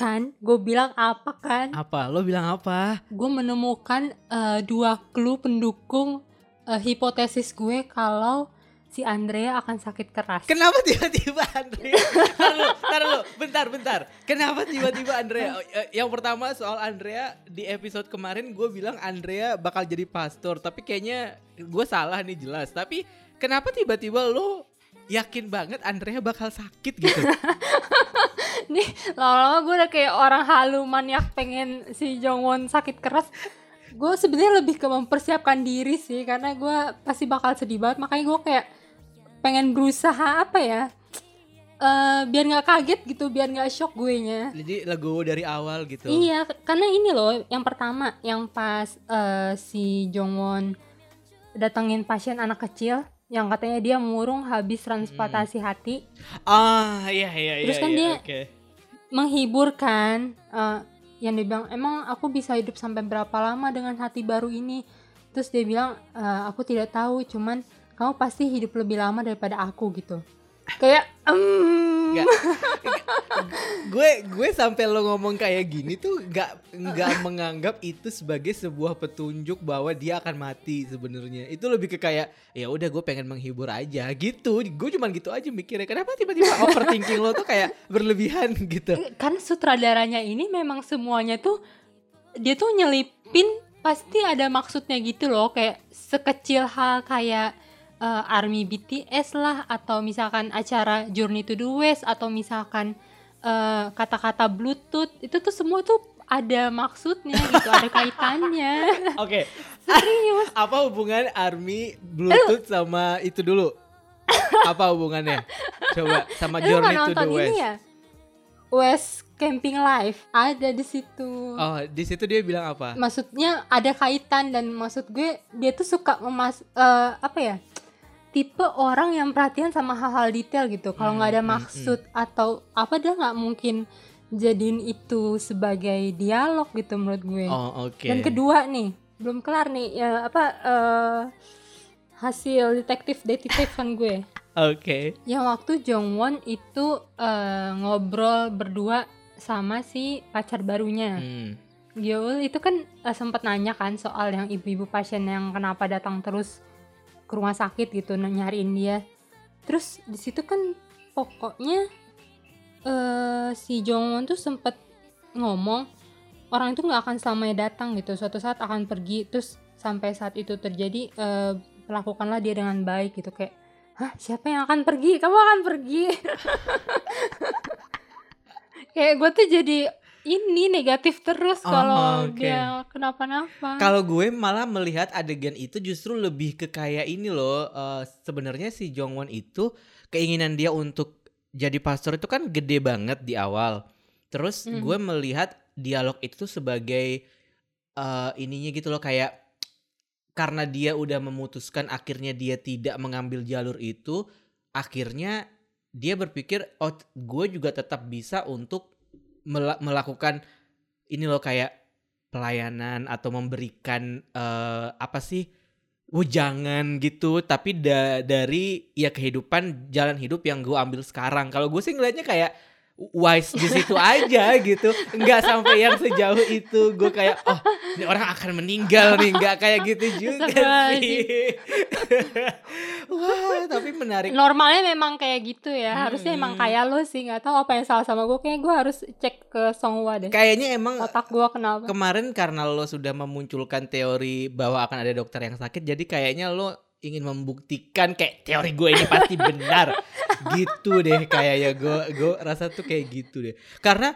kan gue bilang apa kan Apa? Lo bilang apa? gue menemukan eh, dua clue pendukung eh, hipotesis gue kalau si Andrea akan sakit keras Kenapa tiba-tiba Andrea? Lu, ntar lu, bentar, bentar. Kenapa tiba-tiba Andrea? Oh, eh, Yang pertama soal Andrea di episode kemarin gue bilang Andrea bakal jadi pastor, tapi kayaknya gue salah nih jelas. Tapi kenapa tiba-tiba lo yakin banget Andrea bakal sakit gitu? nih lama-lama gue udah kayak orang halu maniak pengen si Jongwon sakit keras gue sebenarnya lebih ke mempersiapkan diri sih karena gue pasti bakal sedih banget makanya gue kayak pengen berusaha apa ya eh biar nggak kaget gitu biar nggak shock gue nya jadi legowo dari awal gitu. iya karena ini loh yang pertama yang pas eh, si Jongwon datengin pasien anak kecil yang katanya dia murung habis transplantasi hati Ah, iya iya iya. Terus kan iya, dia- oke. Menghibur kan? Eh, yang dia bilang emang aku bisa hidup sampai berapa lama dengan hati baru ini? Terus dia bilang "Eh, aku tidak tahu cuman kamu pasti hidup lebih lama daripada aku gitu kayak Nggak. gue gue sampai lo ngomong kayak gini tuh nggak nggak menganggap itu sebagai sebuah petunjuk bahwa dia akan mati sebenarnya. Itu lebih ke kayak ya udah gue pengen menghibur aja gitu. Gue cuman gitu aja mikirnya. Kenapa tiba-tiba overthinking lo tuh kayak berlebihan gitu? Kan sutradaranya ini memang semuanya tuh dia tuh nyelipin pasti ada maksudnya gitu loh. Kayak sekecil hal kayak eh, army BTS lah atau misalkan acara Journey to the West atau misalkan eh, kata-kata Bluetooth itu tuh semua tuh ada maksudnya gitu ada kaitannya. Oke. Serius. Apa hubungan army bluetooth sama itu dulu? Apa hubungannya? Coba sama journey to the west. ya? West Camping Live ada di situ. Oh di situ dia bilang apa? Maksudnya ada kaitan dan maksud gue dia tuh suka memas eh, apa ya tipe orang yang perhatian sama hal-hal detail gitu. Kalau nggak ada Hmm, hmm, maksud atau apa dia nggak mungkin jadiin itu sebagai dialog gitu menurut gue. Oh oke. Dan kedua nih belum kelar nih ya apa eh, hasil detektif detektifan gue. Oke. Yang waktu Jongwon itu eh, ngobrol berdua sama si pacar barunya. Hmm. Itu kan eh, sempat nanya kan soal yang ibu-ibu pasien yang kenapa datang terus ke rumah sakit gitu nah, nyariin dia. Terus di situ kan pokoknya eh si Jongwon tuh sempat ngomong orang itu nggak akan selamanya datang gitu. Suatu saat akan pergi terus sampai saat itu terjadi eh, lakukanlah dia dengan baik gitu kayak Hah, siapa yang akan pergi? Kamu akan pergi. kayak gue tuh jadi ini negatif terus Oh, kalau oke. dia kenapa-napa. Kalau gue malah melihat adegan itu justru lebih ke kayak ini loh. eh, Sebenarnya si Jongwon itu keinginan dia untuk jadi pastor itu kan gede banget di awal. Terus Hmm. gue melihat dialog itu sebagai eh, ininya gitu loh kayak karena dia udah memutuskan akhirnya dia tidak mengambil jalur itu, akhirnya dia berpikir oh gue juga tetap bisa untuk melakukan ini loh kayak pelayanan atau memberikan eh, apa sih wejangan gitu tapi da- dari ya kehidupan jalan hidup yang gue ambil sekarang. Kalau gue sih ngelihatnya kayak wise di situ aja gitu nggak sampai yang sejauh itu gue kayak oh ini orang akan meninggal nih nggak kayak gitu juga sih wah tapi menarik Normalnya memang kayak gitu ya. Harusnya emang Hmm. kayak lo sih. nggak tahu apa yang salah sama gue. Kayak gue harus cek ke Songhwa deh. kayaknya emang Otak gue kenapa? kemarin karena lo sudah memunculkan teori bahwa akan ada dokter yang sakit jadi kayaknya lo ingin membuktikan kayak teori gue ini pasti benar. Gitu deh kayaknya gue gue rasa tuh kayak gitu deh. Karena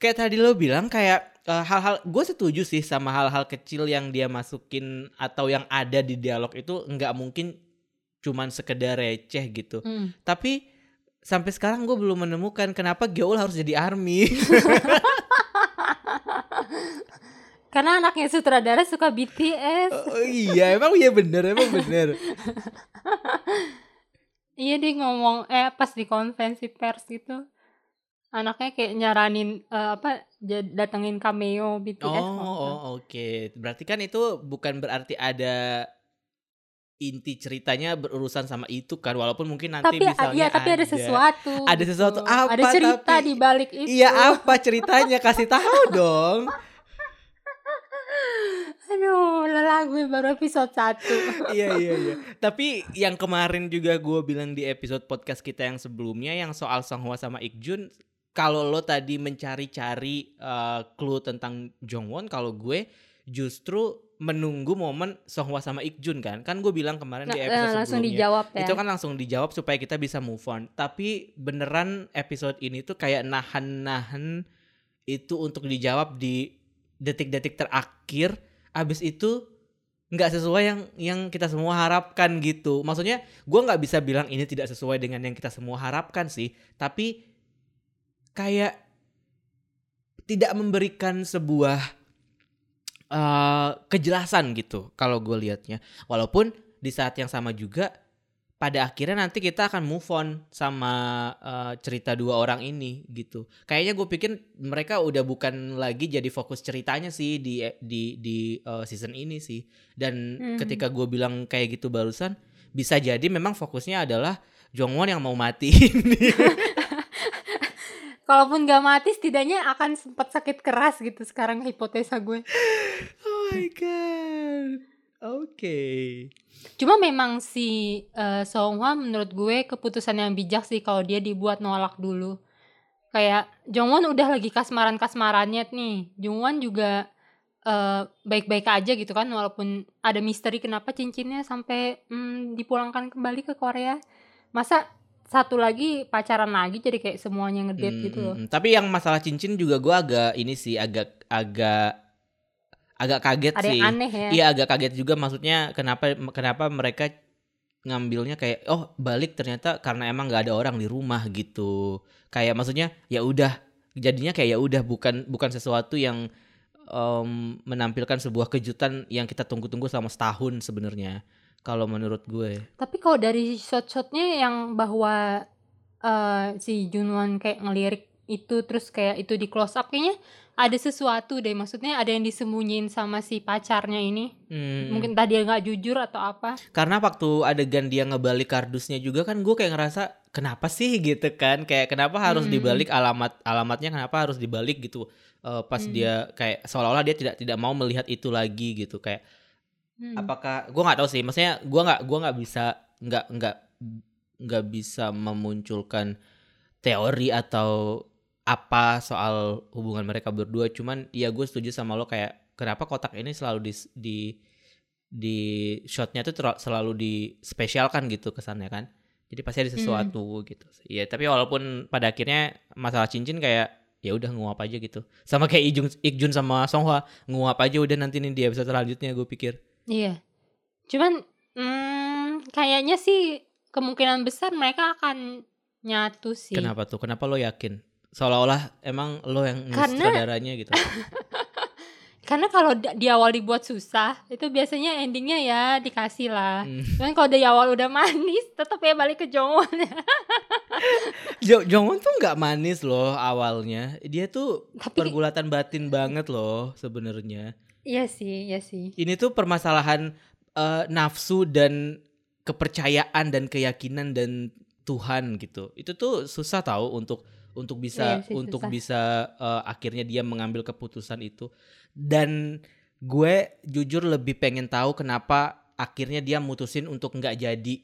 kayak tadi lo bilang kayak eh, hal-hal gue setuju sih sama hal-hal kecil yang dia masukin atau yang ada di dialog itu nggak mungkin cuman sekedar receh gitu. Hmm. tapi sampai sekarang gue belum menemukan kenapa Geol harus jadi army Karena anaknya sutradara suka BTS. Oh, iya, emang iya bener, emang bener. Iya dia ngomong eh pas di konferensi pers gitu. Anaknya kayak nyaranin eh, apa datengin cameo BTS. Oh, oh oke. Berarti kan itu bukan berarti ada inti ceritanya berurusan sama itu kan walaupun mungkin nanti tapi misalnya iya tapi ada, sesuatu Ada sesuatu gitu. apa ada cerita tapi- di balik itu Iya apa ceritanya kasih tahu dong. aduh lelah gue baru episode 1 iya iya iya. Tapi yang kemarin juga gue bilang di episode podcast kita yang sebelumnya yang soal Songhwa sama Ikjun, kalau lo tadi mencari-cari eh, clue tentang Jongwon, kalau gue justru menunggu momen Songhwa sama Ikjun kan. Kan gue bilang kemarin Nah, di eh, episode langsung sebelumnya. dijawab ya Itu kan langsung dijawab supaya kita bisa move on. Tapi beneran episode ini tuh kayak nahan-nahan itu untuk dijawab di detik-detik terakhir. Abis itu nggak sesuai yang yang kita semua harapkan gitu. Maksudnya gue nggak bisa bilang ini tidak sesuai dengan yang kita semua harapkan sih. Tapi kayak tidak memberikan sebuah eh, kejelasan gitu kalau gue liatnya. Walaupun di saat yang sama juga pada akhirnya nanti kita akan move on sama eh, cerita dua orang ini gitu. Kayaknya gue pikir mereka udah bukan lagi jadi fokus ceritanya sih di di di eh, season ini sih. Dan Hmm. ketika gue bilang kayak gitu barusan bisa jadi memang fokusnya adalah Jongwon yang mau mati. kalaupun gak mati setidaknya akan sempat sakit keras gitu sekarang hipotesa gue oh my god. Oke. cuma memang si eh, Songhwa menurut gue keputusan yang bijak sih kalau dia dibuat nolak dulu kayak Jongwon udah lagi kasmaran kasmarannya nih Jongwon juga eh, baik-baik aja gitu kan walaupun ada misteri kenapa cincinnya sampai mm, dipulangkan kembali ke Korea masa satu lagi pacaran lagi jadi kayak semuanya ngedate Hmm, gitu loh hmm, hmm. Tapi yang masalah cincin juga gue agak ini sih agak agak agak kaget ada sih. yang aneh ya Iya agak kaget juga maksudnya kenapa kenapa mereka ngambilnya kayak oh balik ternyata karena emang nggak ada orang di rumah gitu. Kayak maksudnya ya udah jadinya kayak ya udah bukan bukan sesuatu yang em, menampilkan sebuah kejutan yang kita tunggu-tunggu selama setahun sebenarnya. Kalau menurut gue. Tapi kalau dari shot-shotnya yang bahwa eh, si Junwon kayak ngelirik itu terus kayak itu di close up kayaknya ada sesuatu deh maksudnya ada yang disembunyiin sama si pacarnya ini Hmm. mungkin tadi dia nggak jujur atau apa Karena waktu adegan dia ngebalik kardusnya juga kan gue kayak ngerasa kenapa sih gitu kan kayak kenapa harus Hmm. dibalik alamat alamatnya kenapa harus dibalik gitu Eh, pas Hmm. dia kayak seolah-olah dia tidak tidak mau melihat itu lagi gitu kayak Hmm. apakah gue nggak tahu sih maksudnya gue nggak gua nggak bisa nggak nggak nggak bisa memunculkan teori atau apa soal hubungan mereka berdua cuman ya gue setuju sama lo kayak kenapa kotak ini selalu di di di shotnya tuh ter- selalu dispesialkan gitu kesannya kan? Jadi pasti ada sesuatu gitu ya tapi walaupun pada akhirnya masalah cincin kayak ya udah nguap aja gitu. Sama kayak Ikjun Ikjun sama Songhwa nguap aja udah nanti nih di episode selanjutnya gue pikir. Iya. Cuman hmm, kayaknya sih kemungkinan besar mereka akan nyatu sih. Kenapa tuh? Kenapa lo yakin? Seolah-olah emang lo yang Karena- sutradaranya gitu. karena kalau di awal dibuat susah itu biasanya endingnya ya dikasih lah Hmm. kan kalau dari awal udah manis tetap ya balik ke Jongwon Jo Jongwon tuh nggak manis loh awalnya. Dia tuh tapi pergulatan batin banget loh sebenarnya. iya sih iya sih Ini tuh permasalahan eh, nafsu dan kepercayaan dan keyakinan dan Tuhan gitu. Itu tuh susah tahu untuk untuk bisa sih, untuk susah. bisa eh, akhirnya dia mengambil keputusan itu. Dan gue jujur lebih pengen tahu kenapa akhirnya dia mutusin untuk nggak jadi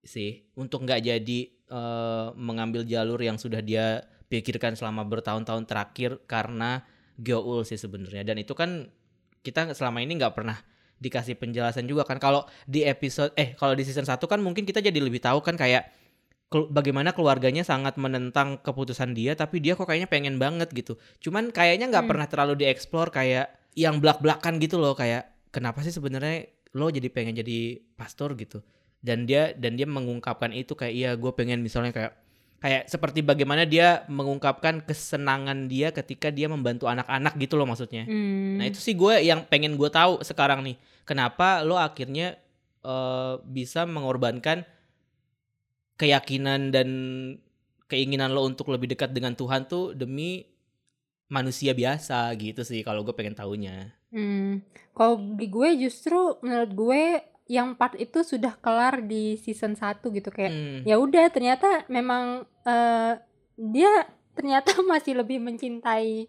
sih, untuk nggak jadi eh, mengambil jalur yang sudah dia pikirkan selama bertahun-tahun terakhir karena Gyeoul sih sebenarnya. Dan itu kan kita selama ini nggak pernah dikasih penjelasan juga kan kalau di episode eh kalau di season 1 kan mungkin kita jadi lebih tahu kan kayak bagaimana keluarganya sangat menentang keputusan dia tapi dia kok kayaknya pengen banget gitu cuman kayaknya nggak Hmm. pernah terlalu dieksplor kayak yang belak-belakan gitu loh kayak kenapa sih sebenarnya lo jadi pengen jadi pastor gitu dan dia dan dia mengungkapkan itu kayak iya gue pengen misalnya kayak kayak seperti bagaimana dia mengungkapkan kesenangan dia ketika dia membantu anak-anak gitu loh maksudnya Hmm. Nah itu sih gue yang pengen gue tahu sekarang nih, kenapa lo akhirnya eh, bisa mengorbankan keyakinan dan keinginan lo untuk lebih dekat dengan Tuhan tuh demi manusia biasa gitu sih kalau gue pengen tahunya. Hmm, kalau di gue justru menurut gue yang part itu sudah kelar di season 1 gitu kayak Hmm. ya udah ternyata memang eh, dia ternyata masih lebih mencintai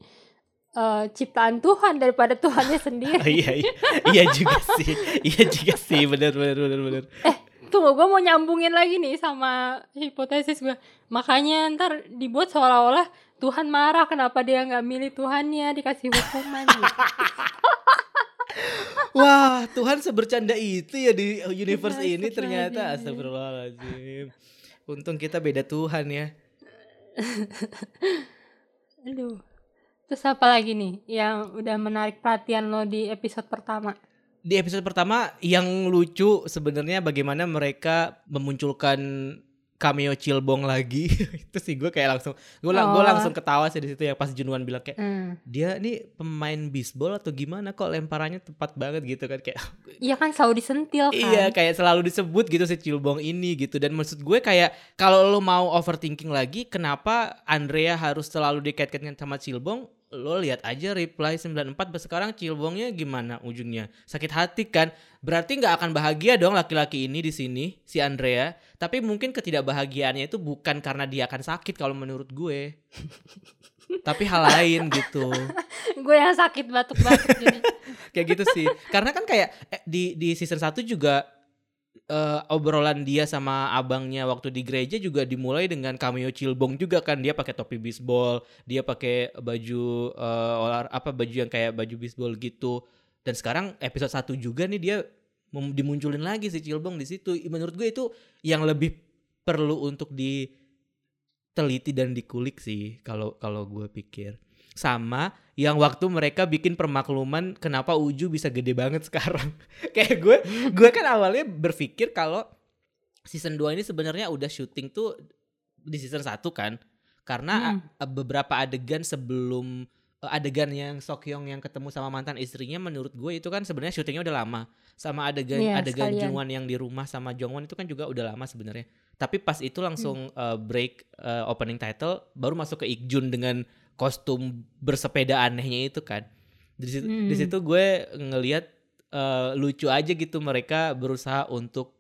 eh, ciptaan Tuhan daripada Tuhannya sendiri. Oh, iya, iya, iya juga sih, iya juga sih, benar, benar, benar, benar. Tunggu, gue mau nyambungin lagi nih sama hipotesis gue. Makanya ntar dibuat seolah-olah Tuhan marah kenapa dia nggak milih Tuhannya dikasih hukuman. gitu. Wah, Tuhan sebercanda itu ya di universe ini ternyata. Astagfirullahaladzim. Untung kita beda Tuhan ya. Aduh. Terus apa lagi nih yang udah menarik perhatian lo di episode pertama? Di episode pertama yang lucu sebenarnya bagaimana mereka memunculkan cameo Cilbong lagi. itu sih gue kayak langsung gue Oh. langsung ketawa sih di situ ya pas Junwan bilang kayak Hmm. dia nih pemain bisbol atau gimana kok lemparannya tepat banget gitu kan kayak Iya kan selalu disentil kan. Iya kayak selalu disebut gitu si Cilbong ini gitu dan maksud gue kayak kalau lo mau overthinking lagi kenapa Andrea harus selalu dikaitkan sama Cilbong lo lihat aja reply 94 sekarang Cilbongnya gimana ujungnya? Sakit hati kan? Berarti nggak akan bahagia dong laki-laki ini di sini si Andrea. Tapi mungkin ketidakbahagiaannya itu bukan karena dia akan sakit kalau menurut gue. Tapi hal lain gitu. Gue yang sakit batuk-batuk kayak gitu sih. Karena kan kayak eh, di di season 1 juga eh, obrolan dia sama abangnya waktu di gereja juga dimulai dengan cameo Cilbong juga kan. Dia pakai topi bisbol dia pakai baju eh, olar apa baju yang kayak baju bisbol gitu. Dan sekarang episode 1 juga nih dia dimunculin lagi si Cilbong di situ. Menurut gue itu yang lebih perlu untuk diteliti dan dikulik sih kalau kalau gue pikir sama yang waktu mereka bikin permakluman kenapa Uju bisa gede banget sekarang. Kayak gue gue kan awalnya berpikir kalau season 2 ini sebenarnya udah syuting tuh di season 1 kan. Karena Hmm. beberapa adegan sebelum eh, adegan yang Sokyong yang ketemu sama mantan istrinya menurut gue itu kan sebenarnya syutingnya udah lama. Sama adegan Iya, adegan. Jungwon yang di rumah sama Jongwon itu kan juga udah lama sebenarnya. Tapi pas itu langsung Hmm. eh, break eh, opening title baru masuk ke Ikjun dengan kostum bersepeda anehnya itu kan. Di situ, di Hmm. situ gue ngelihat eh, lucu aja gitu mereka berusaha untuk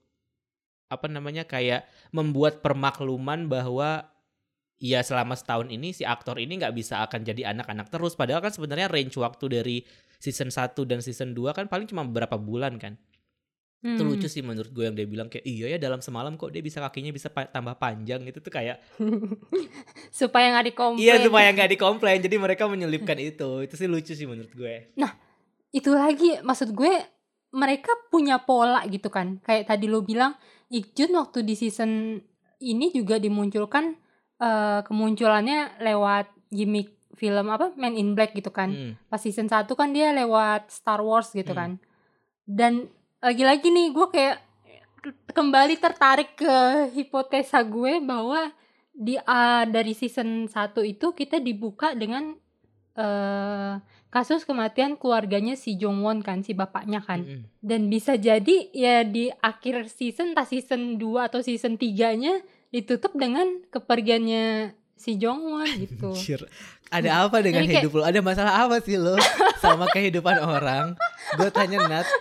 apa namanya kayak membuat permakluman bahwa ya selama setahun ini si aktor ini nggak bisa akan jadi anak-anak terus padahal kan sebenarnya range waktu dari season 1 dan season 2 kan paling cuma beberapa bulan kan. Itu Hmm. lucu sih menurut gue yang dia bilang kayak iya ya dalam semalam kok dia bisa kakinya bisa pa- tambah panjang gitu tuh kayak supaya nggak dikomplain. iya supaya nggak dikomplain jadi mereka menyelipkan itu itu sih lucu sih menurut gue Itu lagi maksud gue mereka punya pola gitu kan. Kayak tadi lo bilang Ikjun waktu di season ini juga dimunculkan eh, kemunculannya lewat gimmick film apa Man in Black gitu kan. Hmm. Pas season 1 kan dia lewat Star Wars gitu Hmm. kan. Dan lagi-lagi nih gue kayak kembali tertarik ke hipotesa gue bahwa di ah, dari season 1 itu kita dibuka dengan eh kasus kematian keluarganya si Jongwon kan si bapaknya kan Mm-mm. dan bisa jadi ya di akhir season entah season 2 atau season 3-nya ditutup dengan kepergiannya si Jongwon gitu. Ada apa dengan Jadi kayak- hidup lo? Ada masalah apa sih lo sama kehidupan orang? Gue tanya Nat.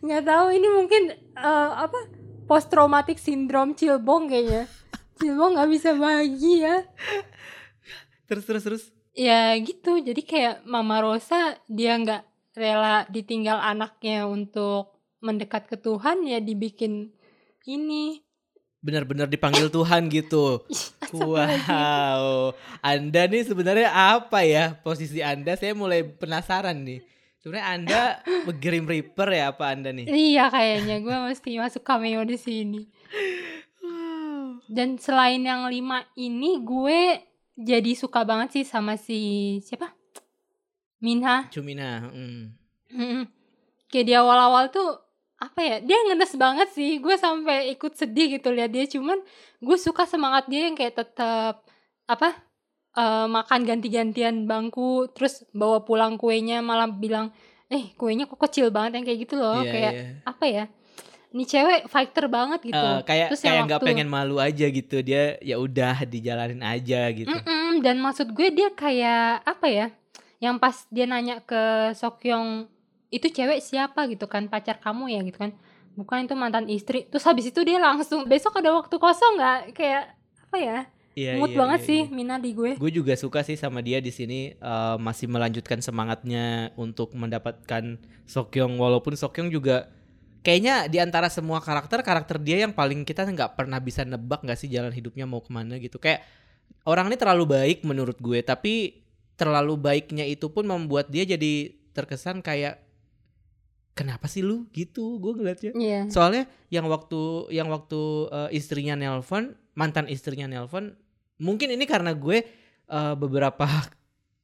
nggak tahu ini mungkin eh, apa post traumatic syndrome Cilbong kayaknya Cilbong nggak bisa bahagia Terus terus terus. ya gitu jadi kayak Mama Rosa dia nggak rela ditinggal anaknya untuk mendekat ke Tuhan ya dibikin ini Benar-benar dipanggil Tuhan gitu. Astagfirullahaladzim. Wow. Anda nih sebenarnya apa ya posisi Anda? Saya mulai penasaran nih. Sebenarnya Anda Grim Reaper ya apa Anda nih? iya kayaknya gue mesti masuk cameo di sini dan selain yang lima ini gue jadi suka banget sih sama si siapa Minha Cumina. mm. Mm-mm. Kayak di awal-awal tuh apa ya dia ngenes banget sih gue sampai ikut sedih gitu lihat dia cuman gue suka semangat dia yang kayak tetap apa eh, makan ganti-gantian bangku terus bawa pulang kuenya malah bilang eh kuenya kok kecil banget yang kayak gitu loh Iya, kayak iya. apa ya ini cewek fighter banget gitu Eh, kayak Terus kayak nggak pengen malu aja gitu dia ya udah dijalanin aja gitu. Mm-mm, dan maksud gue dia kayak apa ya? Yang pas dia nanya ke Sokyong itu cewek siapa? gitu kan pacar kamu ya? gitu kan. Bukan itu mantan istri. Terus habis itu dia langsung besok ada waktu kosong nggak? Kayak apa ya Iya, mood iya, banget iya, sih iya. Mina di gue. Gue juga suka sih sama dia di sini eh, masih melanjutkan semangatnya untuk mendapatkan Sokyong walaupun Sokyong juga kayaknya di antara semua karakter karakter dia yang paling kita nggak pernah bisa nebak nggak sih jalan hidupnya mau ke mana gitu. Kayak orang ini terlalu baik menurut gue tapi terlalu baiknya itu pun membuat dia jadi terkesan kayak kenapa sih lu gitu gue ngeliatnya Iya Soalnya yang waktu yang waktu eh, istrinya nelpon, mantan istrinya nelpon, mungkin ini karena gue eh, beberapa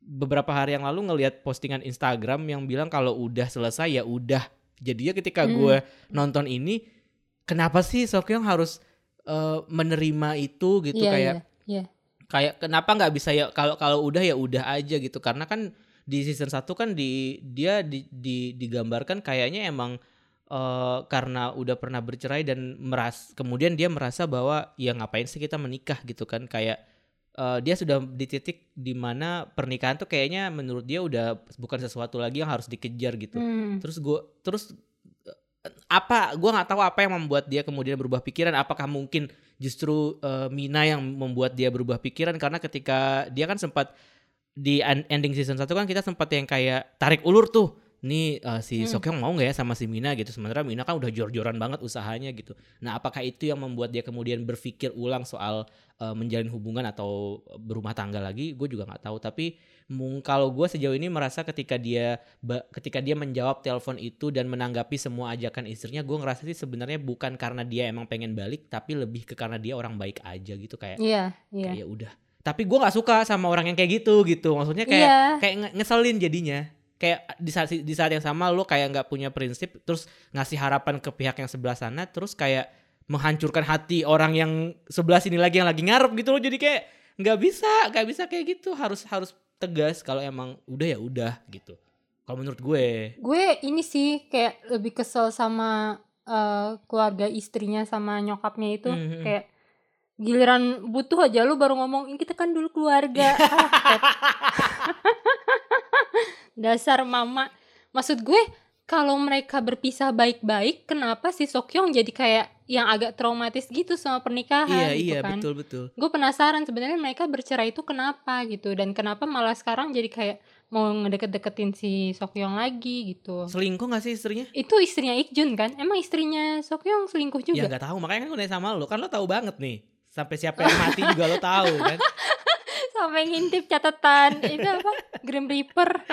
beberapa hari yang lalu ngelihat postingan Instagram yang bilang kalau udah selesai ya udah. Jadinya ketika Hmm. gue nonton ini, kenapa sih Sokyong harus eh, menerima itu gitu Iya, kayak iya. kayak kenapa nggak bisa ya kalau kalau udah ya udah aja gitu karena kan di season 1 kan di dia di, di- digambarkan kayaknya emang eh, karena udah pernah bercerai dan meras kemudian dia merasa bahwa ya ngapain sih kita menikah? gitu kan. Kayak eh, dia sudah di titik di mana pernikahan tuh kayaknya menurut dia udah bukan sesuatu lagi yang harus dikejar gitu. Hmm. terus gue terus eh, apa gua nggak tahu apa yang membuat dia kemudian berubah pikiran. Apakah mungkin justru eh, Mina yang membuat dia berubah pikiran? Karena ketika dia kan sempat di en- ending season 1 kan kita sempat yang kayak tarik ulur tuh. Nih eh, si Hmm. Sokyong mau nggak ya sama si Mina gitu. Sementara Mina kan udah jor-joran banget usahanya gitu. Nah apakah itu yang membuat dia kemudian berpikir ulang soal eh, menjalin hubungan atau berumah tangga lagi? Gue juga nggak tahu. Tapi mung kalau gue sejauh ini merasa ketika dia ketika dia menjawab telepon itu dan menanggapi semua ajakan istrinya gue ngerasa sih sebenarnya bukan karena dia emang pengen balik tapi lebih ke karena dia orang baik aja gitu. Kayak Iya, iya. kayak ya udah tapi gue nggak suka sama orang yang kayak gitu gitu. Maksudnya kayak Iya. kayak nge- ngeselin jadinya. Kayak di saat di saat yang sama lo kayak nggak punya prinsip terus ngasih harapan ke pihak yang sebelah sana terus kayak menghancurkan hati orang yang sebelah sini lagi yang lagi ngarep gitu loh. Jadi kayak nggak bisa nggak bisa kayak gitu. Harus harus tegas kalau emang udah ya udah gitu. Kalau menurut gue. Gue ini sih kayak lebih kesel sama eh, keluarga istrinya sama nyokapnya itu. Mhm. kayak giliran butuh aja lu baru ngomong "Ini kita kan dulu keluarga. Ah. Dasar mama. Maksud gue kalau mereka berpisah baik-baik, kenapa si Sokyong jadi kayak yang agak traumatis gitu sama pernikahan iya gitu iya kan? betul betul gue penasaran sebenarnya mereka bercerai itu kenapa gitu dan kenapa malah sekarang jadi kayak mau ngedeket-deketin si Sokyong lagi gitu selingkuh gak sih istrinya itu istrinya Ikjun kan emang istrinya Sokyong selingkuh ya juga nggak tahu makanya kan gue nanya sama lo kan lo tahu banget nih sampai siapa yang mati juga lo tahu kan? Sampai ngintip catatan. Itu apa? Grim Reaper.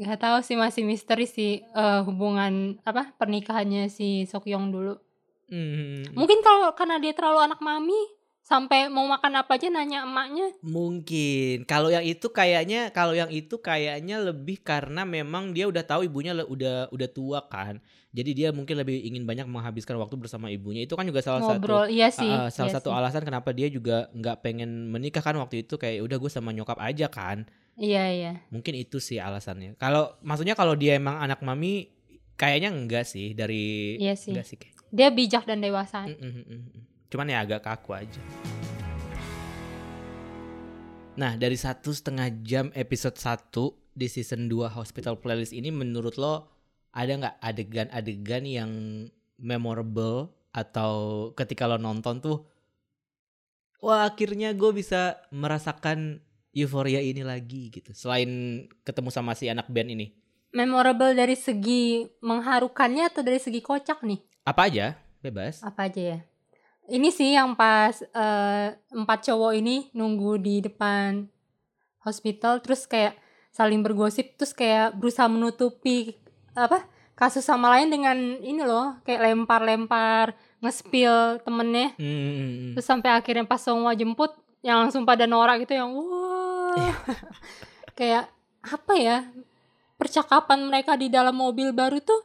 Nggak tahu sih masih misteri sih eh, hubungan apa pernikahannya si Sokyong dulu. Hmm. mungkin kalau karena dia terlalu anak mami sampai mau makan apa aja nanya emaknya Mungkin. Kalau yang itu kayaknya kalau yang itu kayaknya lebih karena memang dia udah tahu ibunya udah udah tua kan. Jadi dia mungkin lebih ingin banyak menghabiskan waktu bersama ibunya. Itu kan juga salah ngobrol satu iya sih uh, uh, salah iya satu sih. alasan kenapa dia juga nggak pengen menikah kan waktu itu kayak udah gue sama nyokap aja kan. iya iya Mungkin itu sih alasannya. Kalau maksudnya kalau dia emang anak mami kayaknya enggak sih dari Iya sih. enggak sih kayak. dia bijak dan dewasa Mm, mm, mm, mm. Cuman ya agak kaku aja. Nah dari satu setengah jam episode 1 di season 2 Hospital Playlist ini menurut lo ada nggak adegan-adegan yang memorable atau ketika lo nonton tuh wah akhirnya gue bisa merasakan euforia ini lagi gitu selain ketemu sama si anak band ini? Memorable dari segi mengharukannya atau dari segi kocak nih? Apa aja bebas. Apa aja ya ini sih yang pas eh, empat cowok ini nunggu di depan hospital terus kayak saling bergosip terus kayak berusaha menutupi apa kasus sama lain dengan ini loh kayak lempar-lempar nge-spill temennya. Hmm, terus sampai akhirnya pas semua jemput yang langsung pada norak gitu yang wah. Iya. kayak apa ya percakapan mereka di dalam mobil baru tuh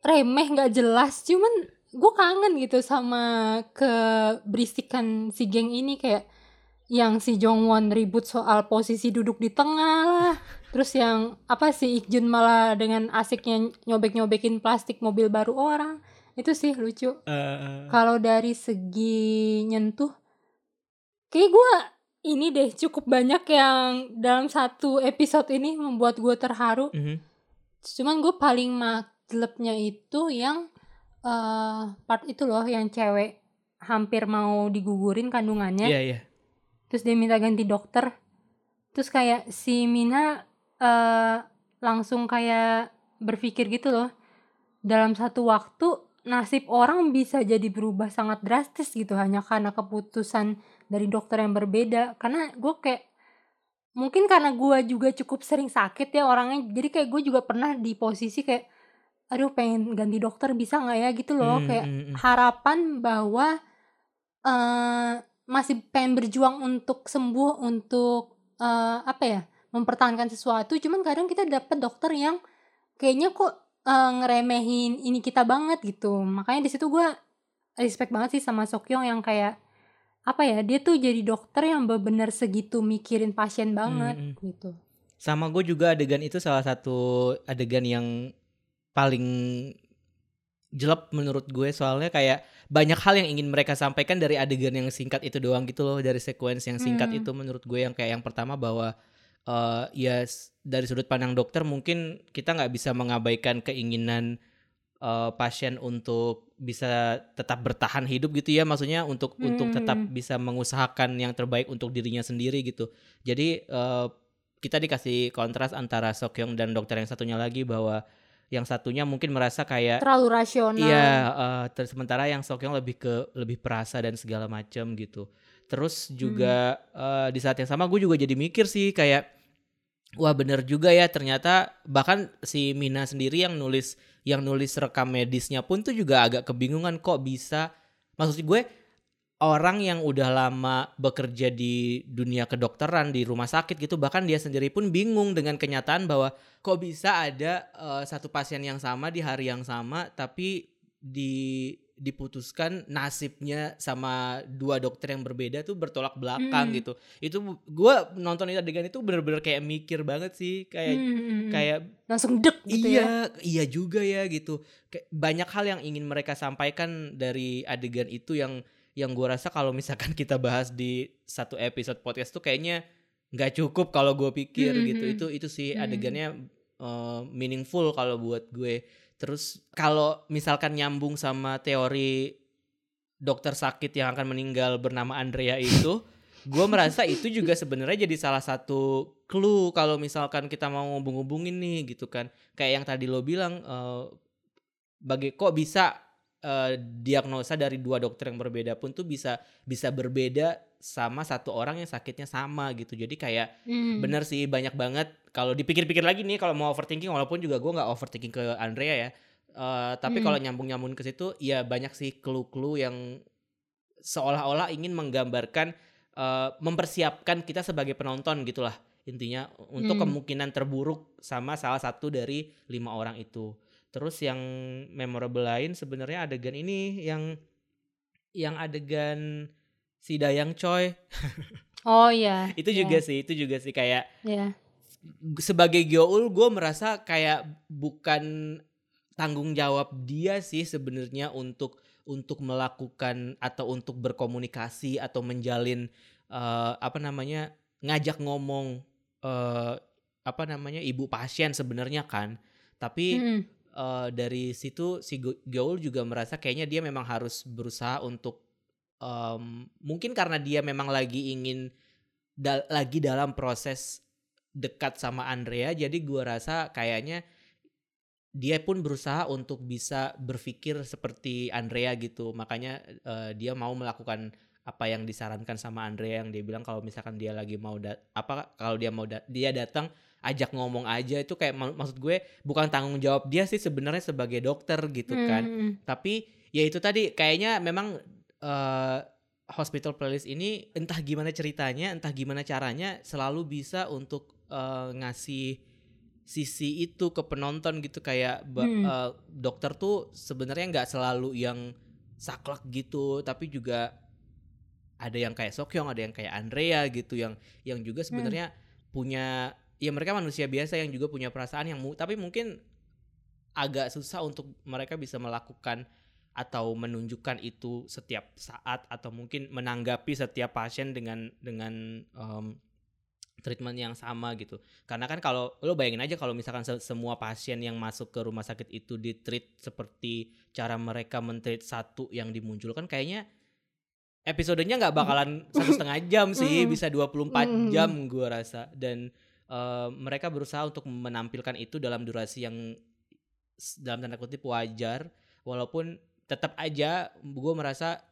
remeh nggak jelas. Cuman gue kangen gitu sama keberisikan si geng ini kayak yang si Jongwon ribut soal posisi duduk di tengah lah terus yang apa si Ikjun malah dengan asiknya nyobek-nyobekin plastik mobil baru orang itu sih lucu Eh, kalau dari segi nyentuh kayak gue ini deh cukup banyak yang dalam satu episode ini membuat gue terharu. Mhm. Cuman gue paling magelepnya itu yang eh part itu loh yang cewek hampir mau digugurin kandungannya. Iya, iya. Terus dia minta ganti dokter. Terus kayak si Mina eh langsung kayak berpikir gitu loh. Dalam satu waktu nasib orang bisa jadi berubah sangat drastis gitu hanya karena keputusan dari dokter yang berbeda. Karena gue kayak mungkin karena gue juga cukup sering sakit ya orangnya. Jadi kayak gue juga pernah di posisi kayak aduh pengen ganti dokter bisa nggak ya gitu loh Hmm, kayak hmm, hmm. harapan bahwa eh masih pengen berjuang untuk sembuh untuk eh apa ya mempertahankan sesuatu cuman kadang kita dapet dokter yang kayaknya kok eh, ngeremehin ini kita banget gitu makanya di situ gue respect banget sih sama Sokyong yang kayak apa ya dia tuh jadi dokter yang benar-benar segitu mikirin pasien banget Hmm, hmm. gitu Sama gue juga adegan itu salah satu adegan yang paling jelek menurut gue soalnya kayak banyak hal yang ingin mereka sampaikan dari adegan yang singkat itu doang gitu loh dari sequence yang singkat Hmm. itu menurut gue yang kayak yang pertama bahwa eh ya dari sudut pandang dokter mungkin kita nggak bisa mengabaikan keinginan eh, pasien untuk bisa tetap bertahan hidup gitu ya maksudnya untuk untuk tetap Hmm. bisa mengusahakan yang terbaik untuk dirinya sendiri gitu jadi eh, kita dikasih kontras antara Sokyong dan dokter yang satunya lagi bahwa yang satunya mungkin merasa kayak terlalu rasional. Iya, eh, terus sementara yang Sokyong lebih ke lebih perasa dan segala macam gitu. Terus juga eh, di saat yang sama gue juga jadi mikir sih kayak wah bener juga ya ternyata bahkan si Mina sendiri yang nulis yang nulis rekam medisnya pun tuh juga agak kebingungan kok bisa. Maksud gue orang yang udah lama bekerja di dunia kedokteran di rumah sakit gitu bahkan dia sendiri pun bingung dengan kenyataan bahwa kok bisa ada eh, satu pasien yang sama di hari yang sama tapi di diputuskan nasibnya sama dua dokter yang berbeda tuh bertolak belakang Hmm. gitu itu gue nonton itu adegan itu bener-bener kayak mikir banget sih kayak Hmm, hmm, hmm. kayak langsung dek gitu iya ya iya juga ya gitu kayak banyak hal yang ingin mereka sampaikan dari adegan itu yang yang gue rasa kalau misalkan kita bahas di satu episode podcast tuh kayaknya nggak cukup kalau gue pikir Hmm, gitu hmm. itu itu sih Hmm. adegannya eh, meaningful kalau buat gue terus kalau misalkan nyambung sama teori dokter sakit yang akan meninggal bernama Andrea itu gue merasa itu juga sebenarnya jadi salah satu clue kalau misalkan kita mau ngubung-ngubungin nih gitu kan kayak yang tadi lo bilang eh bagai kok bisa eh, diagnosa dari dua dokter yang berbeda pun tuh bisa bisa berbeda sama satu orang yang sakitnya sama gitu jadi kayak Hmm. bener sih banyak banget kalau dipikir-pikir lagi nih kalau mau overthinking walaupun juga gue nggak overthinking ke Andrea ya Eh, tapi Hmm. kalau nyambung-nyambung ke situ ya banyak sih clue-clue yang seolah-olah ingin menggambarkan eh, mempersiapkan kita sebagai penonton gitulah intinya untuk Hmm. kemungkinan terburuk sama salah satu dari lima orang itu terus yang memorable lain sebenarnya adegan ini yang yang adegan si Dayang Choi oh iya itu iya, juga sih itu juga sih kayak iya. sebagai Gyoul gue merasa kayak bukan tanggung jawab dia sih sebenarnya untuk untuk melakukan atau untuk berkomunikasi atau menjalin eh, apa namanya ngajak ngomong eh, apa namanya ibu pasien sebenarnya kan tapi Hmm. Eh, dari situ si Gyoul juga merasa kayaknya dia memang harus berusaha untuk em, mungkin karena dia memang lagi ingin da- lagi dalam proses dekat sama Andrea jadi gua rasa kayaknya dia pun berusaha untuk bisa berpikir seperti Andrea gitu. Makanya eh, dia mau melakukan apa yang disarankan sama Andrea yang dia bilang kalau misalkan dia lagi mau dat apa kalau dia mau dat dia datang ajak ngomong aja itu kayak mak- maksud gue bukan tanggung jawab dia sih sebenarnya sebagai dokter gitu kan Hmm, hmm. tapi ya itu tadi kayaknya memang eh, hospital playlist ini entah gimana ceritanya entah gimana caranya selalu bisa untuk eh, ngasih sisi itu ke penonton gitu kayak Hmm. eh, dokter tuh sebenarnya nggak selalu yang saklek gitu tapi juga ada yang kayak Sokyong ada yang kayak Andrea gitu yang yang juga sebenarnya punya ya mereka manusia biasa yang juga punya perasaan yang mu- tapi mungkin agak susah untuk mereka bisa melakukan atau menunjukkan itu setiap saat atau mungkin menanggapi setiap pasien dengan dengan um, treatment yang sama gitu. Karena kan kalau lo bayangin aja kalau misalkan se- semua pasien yang masuk ke rumah sakit itu ditreat seperti cara mereka mentreat satu yang dimunculkan kayaknya episodenya nggak bakalan satu setengah jam sih, bisa 24 Mm. jam gua rasa dan eh, mereka berusaha untuk menampilkan itu dalam durasi yang dalam tanda kutip wajar walaupun tetap aja gue merasa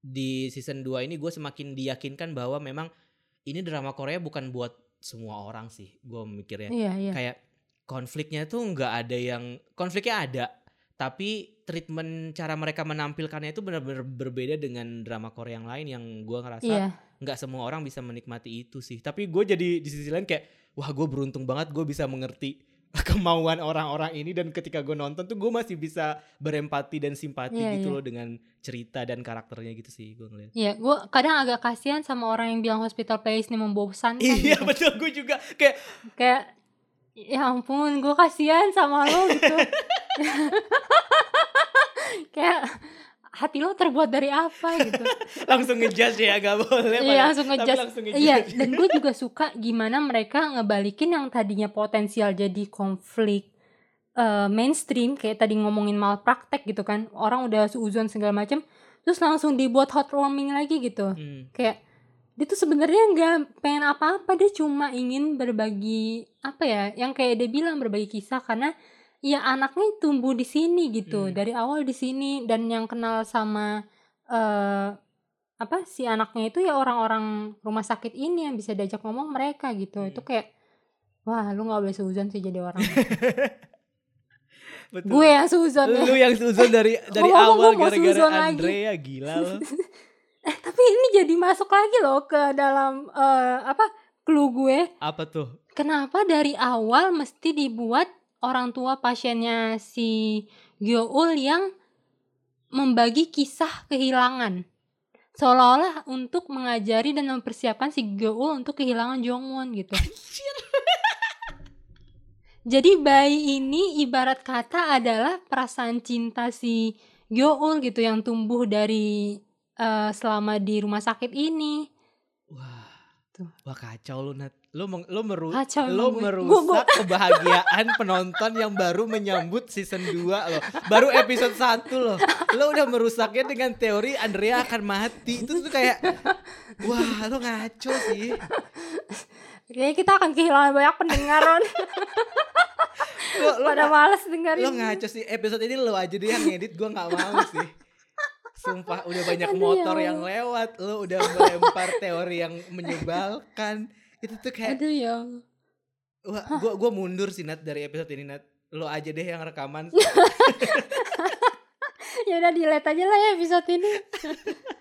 di season 2 ini gue semakin diyakinkan bahwa memang ini drama Korea bukan buat semua orang sih gue mikirnya Iya, iya. kayak konfliknya tuh nggak ada yang konfliknya ada tapi treatment cara mereka menampilkannya itu benar-benar berbeda dengan drama Korea yang lain yang gue ngerasa Iya. Nggak semua orang bisa menikmati itu sih tapi gue jadi di sisi lain kayak wah gue beruntung banget gue bisa mengerti kemauan orang-orang ini dan ketika gue nonton tuh gue masih bisa berempati dan simpati Iya, gitu iya. loh dengan cerita dan karakternya gitu sih gue ngeliat Iya, gue kadang agak kasihan sama orang yang bilang Hospital Playlist ini membosankan. iya gitu. betul gue juga kayak Kayak, ya ampun, gue kasihan sama lo gitu. Kayak hati lo terbuat dari apa gitu. langsung ngejudge ya gak boleh Iya langsung ngejudge. ngejudge. Iya, dan gue juga suka gimana mereka ngebalikin yang tadinya potensial jadi konflik eh, mainstream kayak tadi ngomongin malpraktek gitu kan. Orang udah seuzon segala macam terus langsung dibuat heartwarming lagi gitu. Hmm. Kayak dia tuh sebenarnya nggak pengen apa-apa, dia cuma ingin berbagi apa ya, yang kayak dia bilang berbagi kisah karena ya anaknya tumbuh di sini gitu, Hmm. dari awal di sini dan yang kenal sama eh apa si anaknya itu ya orang-orang rumah sakit ini yang bisa diajak ngomong mereka gitu. Hmm. Itu kayak wah lu nggak boleh seuzon sih jadi orang. Betul. Gue yang seuzon ya. lu yang suzon dari dari Ngomong-ngomong awal gara-gara suzon lagi. Andre ya gila lo Eh tapi ini jadi masuk lagi loh ke dalam eh, apa clue gue. apa tuh Kenapa dari awal mesti dibuat orang tua pasiennya si Gyoul yang membagi kisah kehilangan? Seolah-olah untuk mengajari dan mempersiapkan si Gyoul untuk kehilangan Jongwon gitu. Jadi bayi ini ibarat kata adalah perasaan cinta si Gyoul gitu yang tumbuh dari eh, selama di rumah sakit ini. Wah, Tuh. wah kacau lu Nat. Lu meng, lu meru, Kacau lu gue. merusak Gua- gua- kebahagiaan penonton yang baru menyambut season 2 loh. Baru episode 1 loh. Lu udah merusaknya dengan teori Andrea akan mati. Itu tuh kayak wah, lu ngaco sih. Kayaknya kita akan kehilangan banyak pendengar Ron. Lu, lu, Pada males dengerin. lu ngaco sih. Episode ini lu aja deh yang ngedit, gua nggak mau sih. Sumpah udah banyak Aduh, motor ya yang lewat, lu udah melempar teori yang menyebalkan. Itu tuh kayak Aduh ya. Wah, gua gua mundur sih Nat dari episode ini Nat. Lo aja deh yang rekaman. Ya udah delete aja lah ya episode ini.